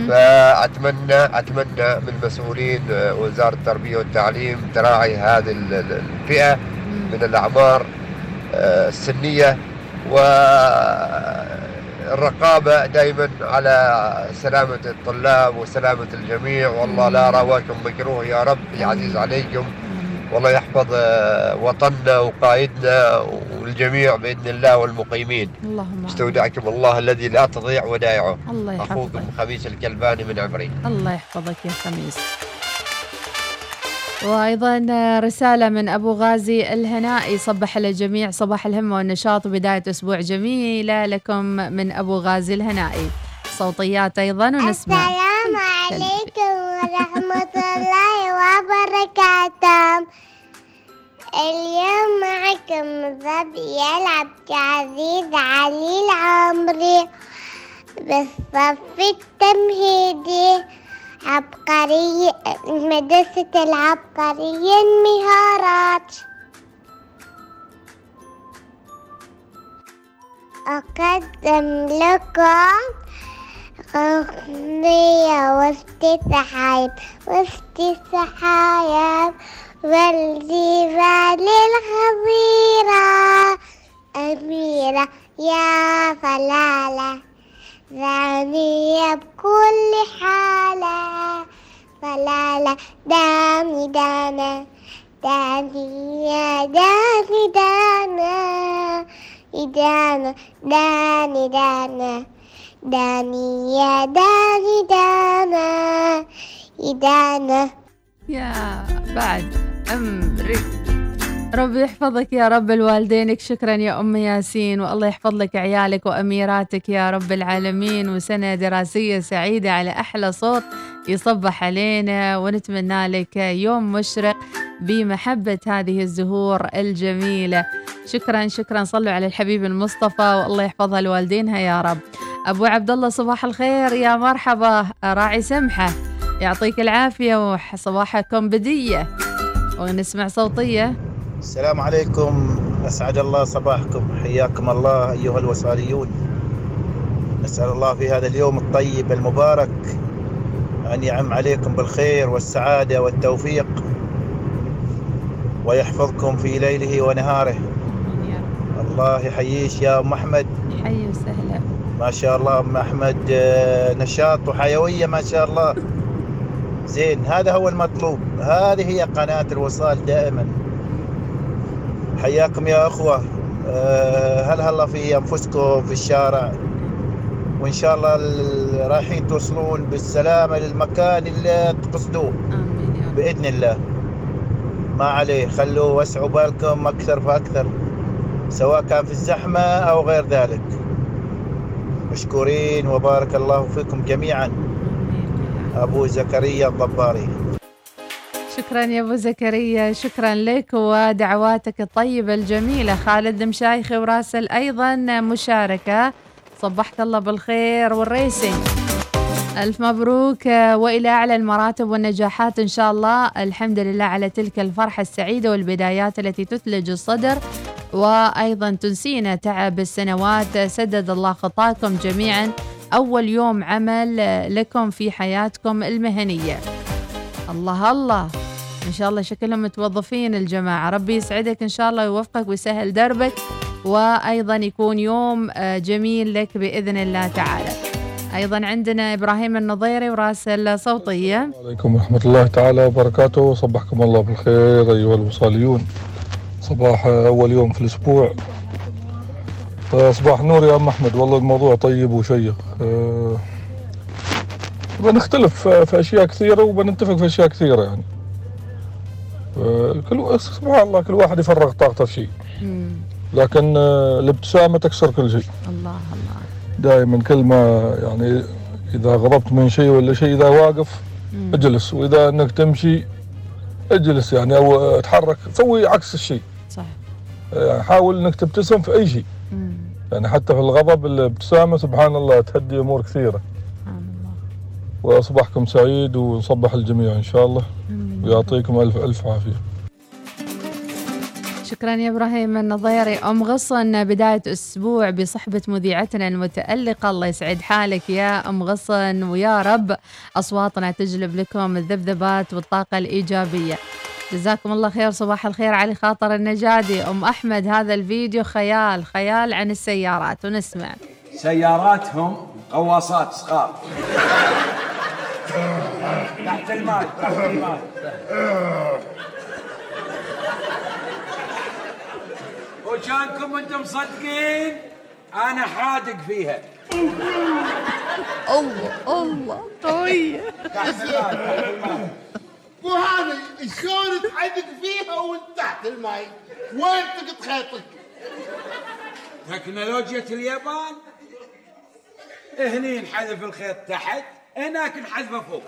فأتمنى أتمنى من مسؤولين آه، وزارة التربية والتعليم تراعي هذه ال- ال- الفئة من الأعمار آه، السنية. والرقابة دائما على سلامة الطلاب وسلامة الجميع. والله لا رواكم مكروه يا رب يعزيز عليكم. والله يحفظ وطننا وقائدنا والجميع بإذن الله والمقيمين. اللهم استودعكم الله الذي لا تضيع ودائعه. الله يحفظك. أخوكم خميس الكلباني من عبري الله يحفظك يا خميس. وأيضا رسالة من أبو غازي الهنائي. صبح على الجميع صباح الهمة والنشاط وبداية أسبوع جميلة لكم من أبو غازي الهنائي. صوتيات أيضا ونسمع. السلام [LAUGHS] عليكم ورحمة الله وبركاته. اليوم معكم ظبي يلعب كعزيز علي العمري. بالصف التمهيدي. عبقرية مدرسة العبقرية المهارات. أقدم لكم أغنية وافتتحايب وافتتحايب والجبال الخضيرة أميرة يا فلالة ثانية بكل حالة فلالة دامي دانا داني يا داني دانا إدانا داني دانا داني يا داني دانا إدانا. يا بعد أمري ربي يحفظك يا رب الوالدينك. شكرا يا أم ياسين والله يحفظ لك عيالك وأميراتك يا رب العالمين. وسنة دراسية سعيدة على أحلى صوت يصبح علينا ونتمنى لك يوم مشرق بمحبة هذه الزهور الجميلة. شكرا شكرا. صلوا على الحبيب المصطفى والله يحفظها لوالدينها يا رب. أبو عبد الله صباح الخير. يا مرحبا. راعي سمحة يعطيك العافية وصباحكم بدية. ونسمع صوتية. السلام عليكم. أسعد الله صباحكم. حياكم الله أيها الوصاليون نسأل الله في هذا اليوم الطيب المبارك أن يعم عليكم بالخير والسعادة والتوفيق ويحفظكم في ليله ونهاره. الله يحييش يا أم أحمد. حي وسهلا. ما شاء الله أم أحمد. آه، نشاط وحيوية ما شاء الله. زين هذا هو المطلوب. هذه هي قناة الوصال دائما. حياكم يا أخوة. آه، هل هلا في أنفسكم في الشارع؟ وإن شاء الله ال- رايحين توصلون بالسلامة للمكان اللي تقصدوه. بإذن الله. ما عليه. خلوا وسعوا بالكم أكثر فأكثر سواء كان في الزحمة أو غير ذلك. مشكورين. وبارك الله فيكم جميعا. أبو زكريا الضباري. شكرا يا أبو زكريا شكرا لك ودعواتك الطيبة الجميلة. خالد مشايخي وراسل أيضا مشاركة. صبحك الله بالخير والريسنج ألف مبروك وإلى أعلى المراتب والنجاحات إن شاء الله. الحمد لله على تلك الفرحة السعيدة والبدايات التي تثلج الصدر. وأيضا تنسينا تعب السنوات. سدد الله خطاكم جميعا. أول يوم عمل لكم في حياتكم المهنية. الله الله. إن شاء الله شكلهم متوظفين الجماعة. ربي يسعدك إن شاء الله ويوفقك ويسهل دربك وأيضا يكون يوم آه، جميل لك بإذن الله تعالى. أيضا عندنا إبراهيم النظيري وراسل صوتية عليكم ورحمة الله تعالى وبركاته. صبحكم الله بالخير أيها الوصاليون صباح أول يوم في الأسبوع. آه، صباح النور يا أم أحمد. والله الموضوع طيب وشيق. آه، بنختلف في أشياء كثيرة وبنتفق في أشياء كثيرة يعني. كل سبحان الله كل واحد يفرغ طاقته في شيء. لكن آه، الابتسامة تكسر كل شيء. الله الله. دائما كل ما يعني إذا غضبت من شيء ولا شيء إذا واقف مم. اجلس. وإذا أنك تمشي اجلس. يعني أو أتحرك سوي عكس الشيء. صح. يعني حاول أنك تبتسم في أي شيء. يعني حتى في الغضب الابتسامة سبحان الله تهدي أمور كثيرة. وصباحكم سعيد ونصبح الجميع إن شاء الله. ويعطيكم ألف ألف عافية. شكرا يا إبراهيم النظيري. أم غصن بداية أسبوع بصحبة مذيعتنا المتألقة. الله يسعد حالك يا أم غصن ويا رب. أصواتنا تجلب لكم الذبذبات والطاقة الإيجابية. جزاكم الله خير. صباح الخير علي خاطر النجادي. أم أحمد هذا الفيديو خيال خيال عن السيارات. ونسمع. سياراتهم غواصات صغار تحت الماء تحت الماء. وكانكم أنتم مصدقين أنا حادق فيها. الله الله طويل تحت الماء تحت الماء. مو هذا شلون تحدق فيها وانت تحت الماي وين تقط خيطك؟ تكنولوجيا اليابان. هني نحذف الخيط تحت. هناك نحذفه فوق.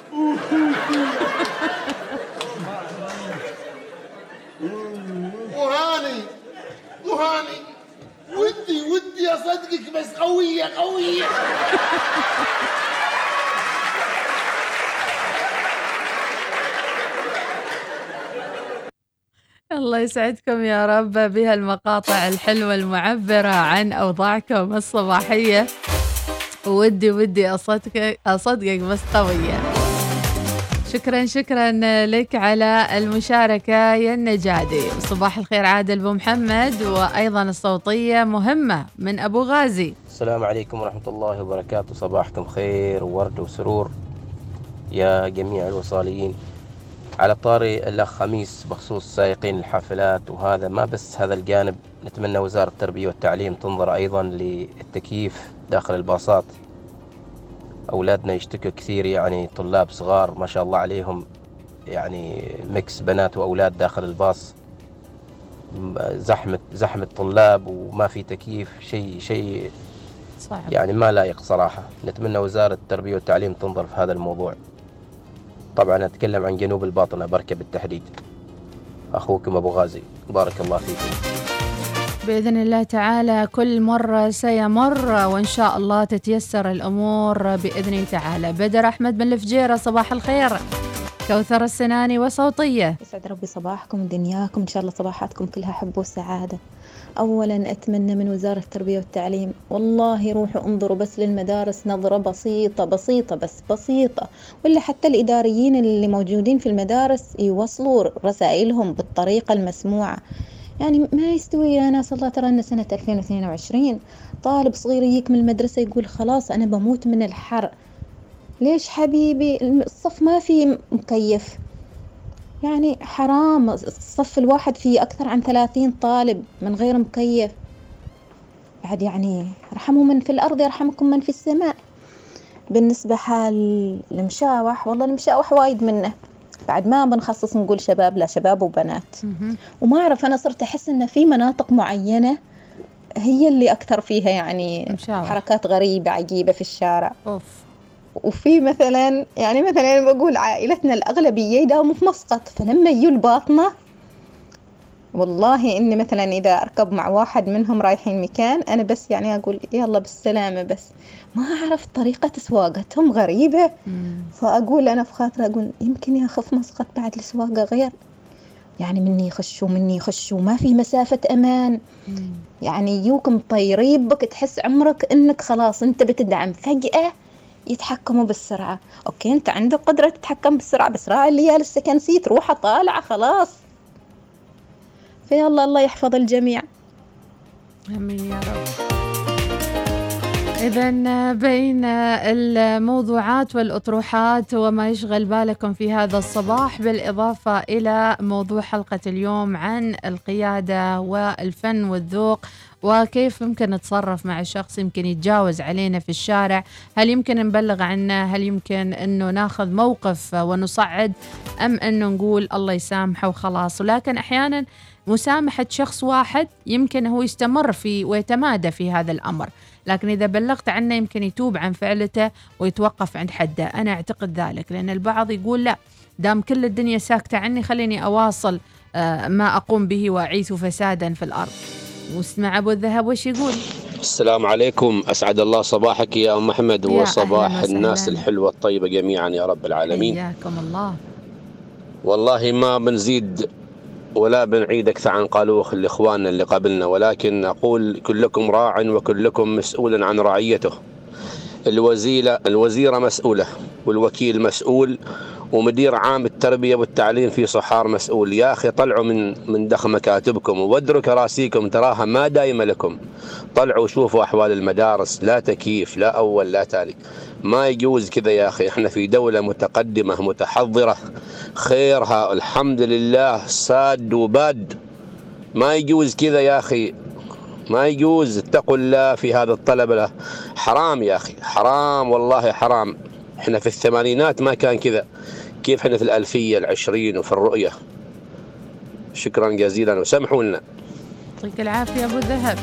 وهاني وهاني ودي ودي اصدقك بس قوية قوية. الله يسعدكم يا رب بهالمقاطع الحلوة المعبرة عن أوضاعكم الصباحية. ودي ودي أصدقك أصدقك بس قوية شكرا شكرا لك على المشاركة يا النجادي. صباح الخير عادل أبو محمد وأيضا الصوتية مهمة من أبو غازي. السلام عليكم ورحمة الله وبركاته. صباحكم خير وورد وسرور يا جميع الوصاليين. على طاري الأخ خميس بخصوص سائقين الحافلات وهذا ما بس هذا الجانب. نتمنى وزارة التربية والتعليم تنظر أيضا للتكييف داخل الباصات. أولادنا يشتكوا كثير يعني طلاب صغار ما شاء الله عليهم يعني mix بنات وأولاد داخل الباص. زحمة زحمة طلاب وما في تكييف شيء شيء صعب. يعني ما لائق صراحة. نتمنى وزارة التربية والتعليم تنظر في هذا الموضوع. طبعا أتكلم عن جنوب الباطنة بركة بالتحديد. أخوكم أبو غازي بارك الله فيكم. بإذن الله تعالى كل مر سيمر وإن شاء الله تتيسر الأمور بإذنه تعالى. بدر أحمد من الفجيرة صباح الخير. كوثر السناني وصوتية. يسعد ربي صباحكم ودنياكم. إن شاء الله صباحاتكم كلها حب وسعادة. أولا أتمنى من وزارة التربية والتعليم والله روحوا انظروا بس للمدارس نظرة بسيطة بسيطة بس بسيطة. ولا حتى الإداريين اللي موجودين في المدارس يوصلوا رسائلهم بالطريقة المسموعة. يعني ما يستوي ناس الله ترى أن سنة 2022 طالب صغير يجيك من المدرسة يقول خلاص أنا بموت من الحر. ليش حبيبي؟ الصف ما في مكيف. يعني حرام. الصف الواحد فيه أكثر عن ثلاثين طالب من غير مكيف. بعد يعني ارحموا من في الأرض يرحمكم من في السماء. بالنسبة حال المشاوح والله المشاوح وايد منه. بعد ما بنخصص نقول شباب لا شباب وبنات. وما أعرف أنا صرت أحس إن في مناطق معينة هي اللي أكثر فيها يعني حركات غريبة عجيبة في الشارع. أوف. وفي مثلا يعني مثلا بقول عائلتنا الأغلبية يداوموا في مسقط فلما يجوا الباطنة والله إني مثلا إذا أركب مع واحد منهم رايحين مكان أنا بس يعني أقول يلا بالسلامة بس. ما أعرف طريقة سواقتهم غريبة. فأقول أنا في خاطري أقول يمكن ياخف مسقط بعد السواقة غير. يعني مني يخشوا مني يخشوا. ما في مسافة أمان. يعني يجوك مطيرين بك تحس عمرك إنك خلاص أنت بتدعم. فجأة يتحكموا بالسرعة. أوكي أنت عندك قدرة تتحكم بالسرعة بس راعي اللي لسه كنسيت روحه طالعة خلاص. فيلا الله يحفظ الجميع. آمين يا رب. إذا بين الموضوعات والأطروحات وما يشغل بالكم في هذا الصباح بالإضافة إلى موضوع حلقة اليوم عن القيادة والفن والذوق وكيف يمكن نتصرف مع شخص يمكن يتجاوز علينا في الشارع هل يمكن نبلغ عنه هل يمكن أنه ناخذ موقف ونصعد أم أنه نقول الله يسامحه وخلاص. ولكن أحيانا مسامحة شخص واحد يمكن هو يستمر في ويتمادى في هذا الأمر. لكن إذا بلغت عنه يمكن يتوب عن فعلته ويتوقف عند حده. أنا أعتقد ذلك لأن البعض يقول لا دام كل الدنيا ساكتة عني خليني أواصل آه، ما أقوم به وأعيث فسادا في الأرض. واسمع أبو الذهب وش يقول؟ السلام عليكم أسعد الله صباحك يا أم أحمد وصباح الناس. الحلوة الطيبة جميعا يا رب العالمين. حياكم الله. والله ما بنزيد ولا بنعيد أكثر عن قالوه الإخوان اللي قبلنا ولكن أقول كلكم راع وكلكم مسؤول عن رعيته. الوزيرة الوزيرة مسؤولة والوكيل مسؤول ومدير عام التربية والتعليم في صحار مسؤول. يا أخي طلعوا من من دخ مكاتبكم وودروا كراسيكم تراها ما دايمة لكم. طلعوا شوفوا أحوال المدارس لا تكييف لا أول لا تالي ما يجوز كذا يا أخي. إحنا في دولة متقدمة متحضرة. خيرها الحمد لله ساد وباد. ما يجوز كذا يا أخي. ما يجوز. اتقوا الله في هذا الطلب. له حرام يا أخي. حرام والله حرام. إحنا في الثمانينات ما كان كذا. كيف إحنا في الألفية العشرين وفي الرؤية؟ شكرا جزيلا وسامحوا لنا يعطيك العافية أبو ذهب.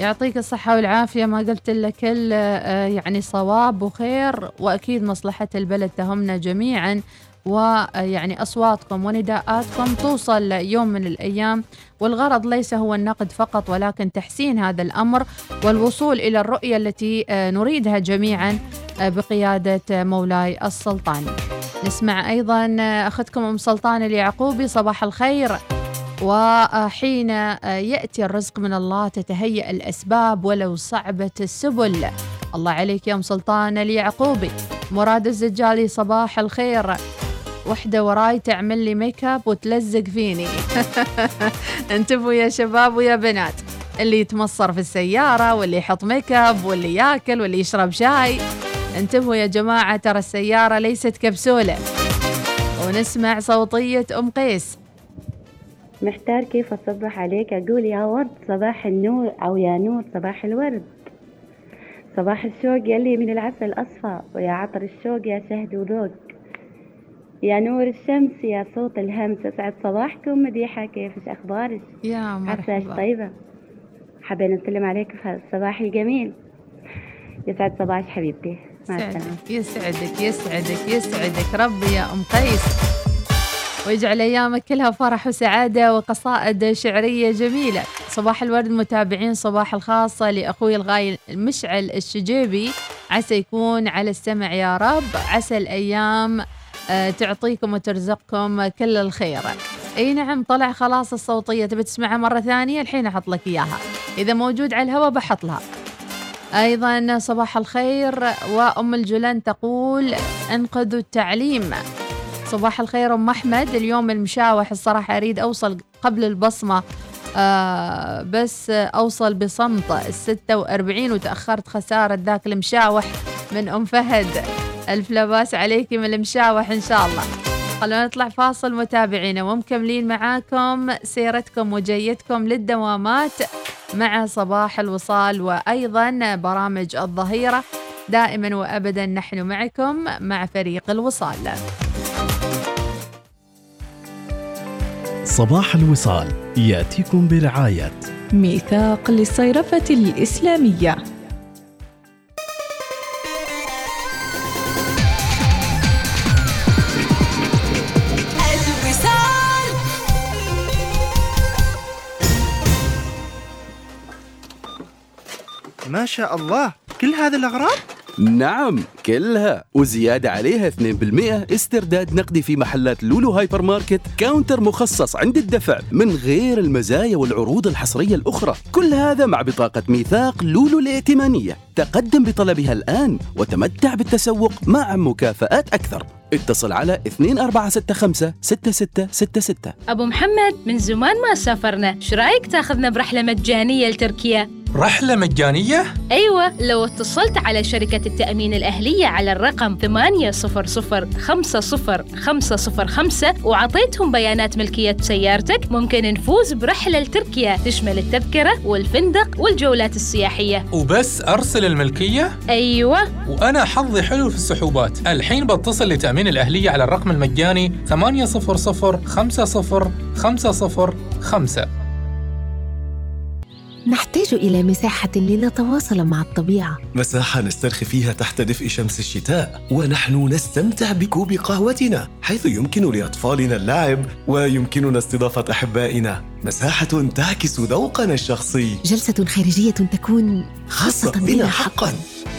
يعطيك الصحة والعافية ما قلت لك آه، يعني صواب وخير وأكيد مصلحة البلد تهمنا جميعا ويعني أصواتكم ونداءاتكم توصل يوم من الأيام والغرض ليس هو النقد فقط ولكن تحسين هذا الأمر والوصول إلى الرؤية التي آه، نريدها جميعا آه، بقيادة مولاي السلطاني. نسمع أيضا أختكم أم سلطان اليعقوبي صباح الخير. وحين يأتي الرزق من الله تتهيأ الأسباب ولو صعبت السبل. الله عليك يا أم سلطان اليعقوبي. مراد الزجالي صباح الخير. وحدة وراي تعمل لي ميك اب وتلزق فيني. [LAUGHS] انتبهوا يا شباب ويا بنات. اللي يتمصر في السيارة واللي يحط ميك اب واللي ياكل واللي يشرب شاي. انتبهوا يا جماعة ترى السيارة ليست كبسولة. ونسمع صوتية أم قيس. محتار كيف أصبح عليك؟ أقول يا ورد صباح النور أو يا نور صباح الورد. صباح الشوق يلي من العسل أصفى ويا عطر الشوق يا شهد وذوق. يا نور الشمس يا صوت الهمس. أسعد صباحكم مديحة كيفش أخبارك؟ يا مرحبا. طيبة؟ حابين نسلم عليك في الصباح الجميل. يسعد صباحك حبيبتي. السلامة. يسعدك يسعدك يسعدك ربي يا أم قيس. ويجعل أيامك كلها فرح وسعادة وقصائد شعرية جميلة. صباح الورد متابعين صباح الخاصة لأخوي الغاي مشعل الشجيبي. عسى يكون على السمع يا رب. عسى الأيام آه، تعطيكم وترزقكم كل الخير. أي نعم طلع خلاص الصوتية. تبي تسمعها مرة ثانية؟ الحين أحط لك إياها. إذا موجود على الهواء بحط لها. أيضا صباح الخير وأم الجولان تقول أنقذوا التعليم. صباح الخير أم أحمد اليوم المشاوح الصراحة أريد أوصل قبل البصمة آه بس أوصل بصمت. الستة وأربعين وتأخرت خسارة ذاك المشاوح من أم فهد. ألف لباس عليكي من المشاوح إن شاء الله. خلونا نطلع فاصل متابعينا ومكملين معاكم سيرتكم وجيتكم للدوامات مع صباح الوصال وأيضا برامج الظهيرة. دائما وابدا نحن معكم مع فريق الوصال. صباح الوصال يأتيكم برعاية ميثاق للصيرفة الإسلامية. شاء الله. كل هذه الأغراض؟ نعم كلها. وزيادة عليها 2% استرداد نقدي في محلات لولو هايبر ماركت counter مخصص عند الدفع من غير المزايا والعروض الحصرية الأخرى. كل هذا مع بطاقة ميثاق لولو الائتمانية. تقدم بطلبها الآن وتمتع بالتسوق مع مكافآت أكثر. اتصل على 2465 6666 أبو محمد من زمان ما سافرنا. شو رأيك تأخذنا برحلة مجانية لتركيا؟ رحلة مجانية؟ أيوة لو اتصلت على شركة التأمين الأهلية على الرقم 800 وعطيتهم بيانات ملكية سيارتك ممكن نفوز برحلة لتركيا تشمل التذكرة والفندق والجولات السياحية وبس أرسل الملكية؟ أيوة وأنا حظي حلو في السحوبات الحين بتصل لتأمين الأهلية على الرقم المجاني 800 50 505 نحتاج إلى مساحة لنتواصل مع الطبيعة. مساحة نسترخي فيها تحت دفء شمس الشتاء ونحن نستمتع بكوب قهوتنا حيث يمكن لأطفالنا اللعب ويمكننا استضافة أحبائنا. مساحة تعكس ذوقنا الشخصي. جلسة خارجية تكون خاصة بنا حقا.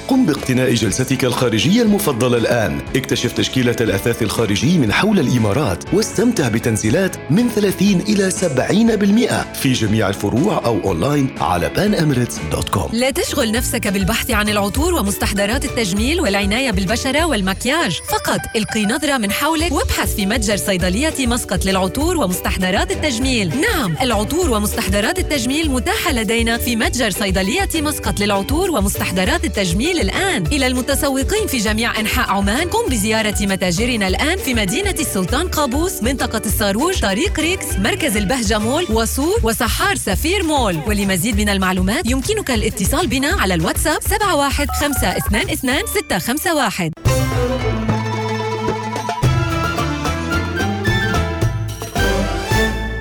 قم باقتناء جلستك الخارجية المفضلة الآن. اكتشف تشكيلة الأثاث الخارجي من حول الإمارات واستمتع بتنزيلات من 30 إلى 70% في جميع الفروع أو أونلاين على panemirates.com لا تشغل نفسك بالبحث عن العطور ومستحضرات التجميل والعناية بالبشرة والمكياج. فقط القي نظرة من حولك وابحث في متجر صيدلية مسقط للعطور ومستحضرات التجميل. نعم العطور ومستحضرات التجميل متاحة لدينا في متجر صيدلية مسقط للعطور ومستحضرات التجميل الآن إلى المتسوقين في جميع أنحاء عمان. قم بزيارة متاجرنا الآن في مدينة السلطان قابوس منطقة الصاروج طريق ريكس مركز البهجة مول وسور وسحار سفير مول. ولمزيد من المعلومات يمكنك الاتصال بنا على الواتساب 71522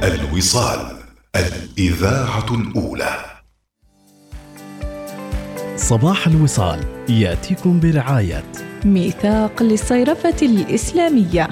الوصال الإذاعة الأولى. صباح الوصال يأتيكم برعاية ميثاق للصيرفة الإسلامية.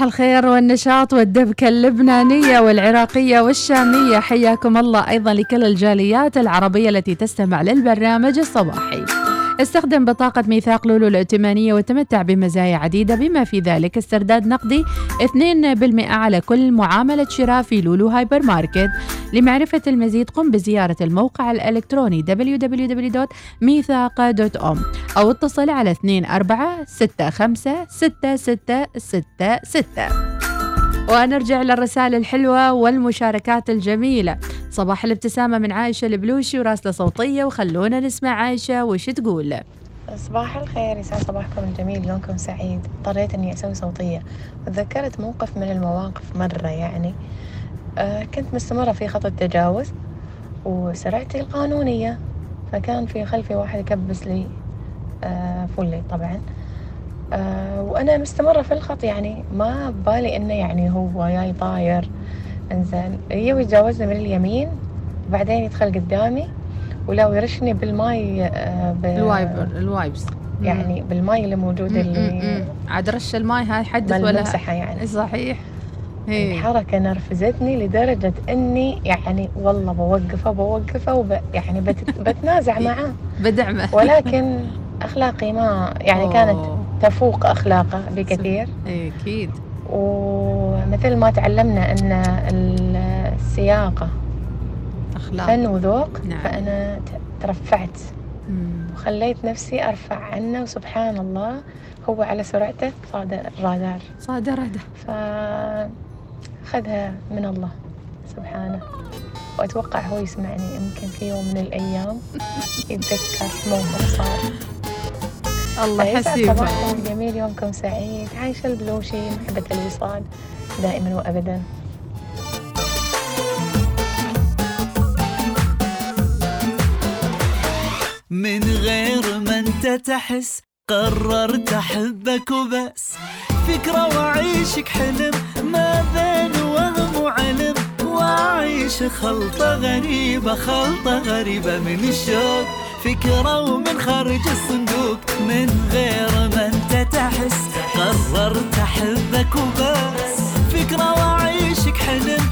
صباح الخير والنشاط والدبكة اللبنانية والعراقية والشامية. حياكم الله أيضا لكل الجاليات العربية التي تستمع للبرنامج الصباحي. استخدم بطاقة ميثاق لولو الائتمانية وتمتع بمزايا عديدة بما في ذلك استرداد نقدي 2% على كل معاملة شراء في لولو هايبر ماركت. لمعرفة المزيد قم بزيارة الموقع الإلكتروني www.meethaq.com أو اتصل على 24 65 6666 ونرجع للرسائل الحلوة والمشاركات الجميلة. صباح الابتسامة من عايشة البلوشي وراسلة صوتية وخلونا نسمع عايشة وش تقول. صباح الخير يسعد صباحكم الجميل يومكم سعيد. اضطريت إني أسوي صوتية. وتذكرت موقف من المواقف مرة يعني آه كنت مستمرة في خط التجاوز وسرعتي القانونية فكان في خلفي واحد يكبس لي آه فلي طبعا. آه وأنا مستمرة في الخط يعني ما ببالي إنه يعني هو جاي طاير. إنزين يجي يتجاوزني من اليمين بعدين يدخل قدامي ولو يرشني بالماي آه. ال wiper ال wipes. يعني بالماي اللي موجود اللي عاد رش الماي هاي حدث ولا يعني. صحيح؟ إيه. الحركة نرفزتني لدرجة إني يعني والله بوقفه بوقفه وب يعني بت... [LAUGHS] بتنازع معاه بدعمه ولكن أخلاقي ما يعني أوه. كانت تفوق أخلاقه بكثير. إيه، أكيد. ومثل ما تعلمنا أن السياقة أخلاق. فن وذوق نعم. فأنا ترفعت. وخليت نفسي أرفع عنه وسبحان الله هو على سرعته صاد الرادار صاد رده فأخذها من الله سبحانه. وأتوقع هو يسمعني يمكن في يوم من الأيام يتذكر موقف صار. الله يحسيبها صباحكم جميل يومكم سعيد. عايشة البلوشي محبة الوصال دائما وأبدا. من غير ما أنت تحس قررت أحبك وبس. فكرة واعيشك حلم ما بين وعنب وأعيش خلطة غريبة خلطة غريبة من الشوق. فكرة ومن خارج الصندوق من غير ما أنت تحس. قررت أحبك وبس. فكرة وأعيشك حلم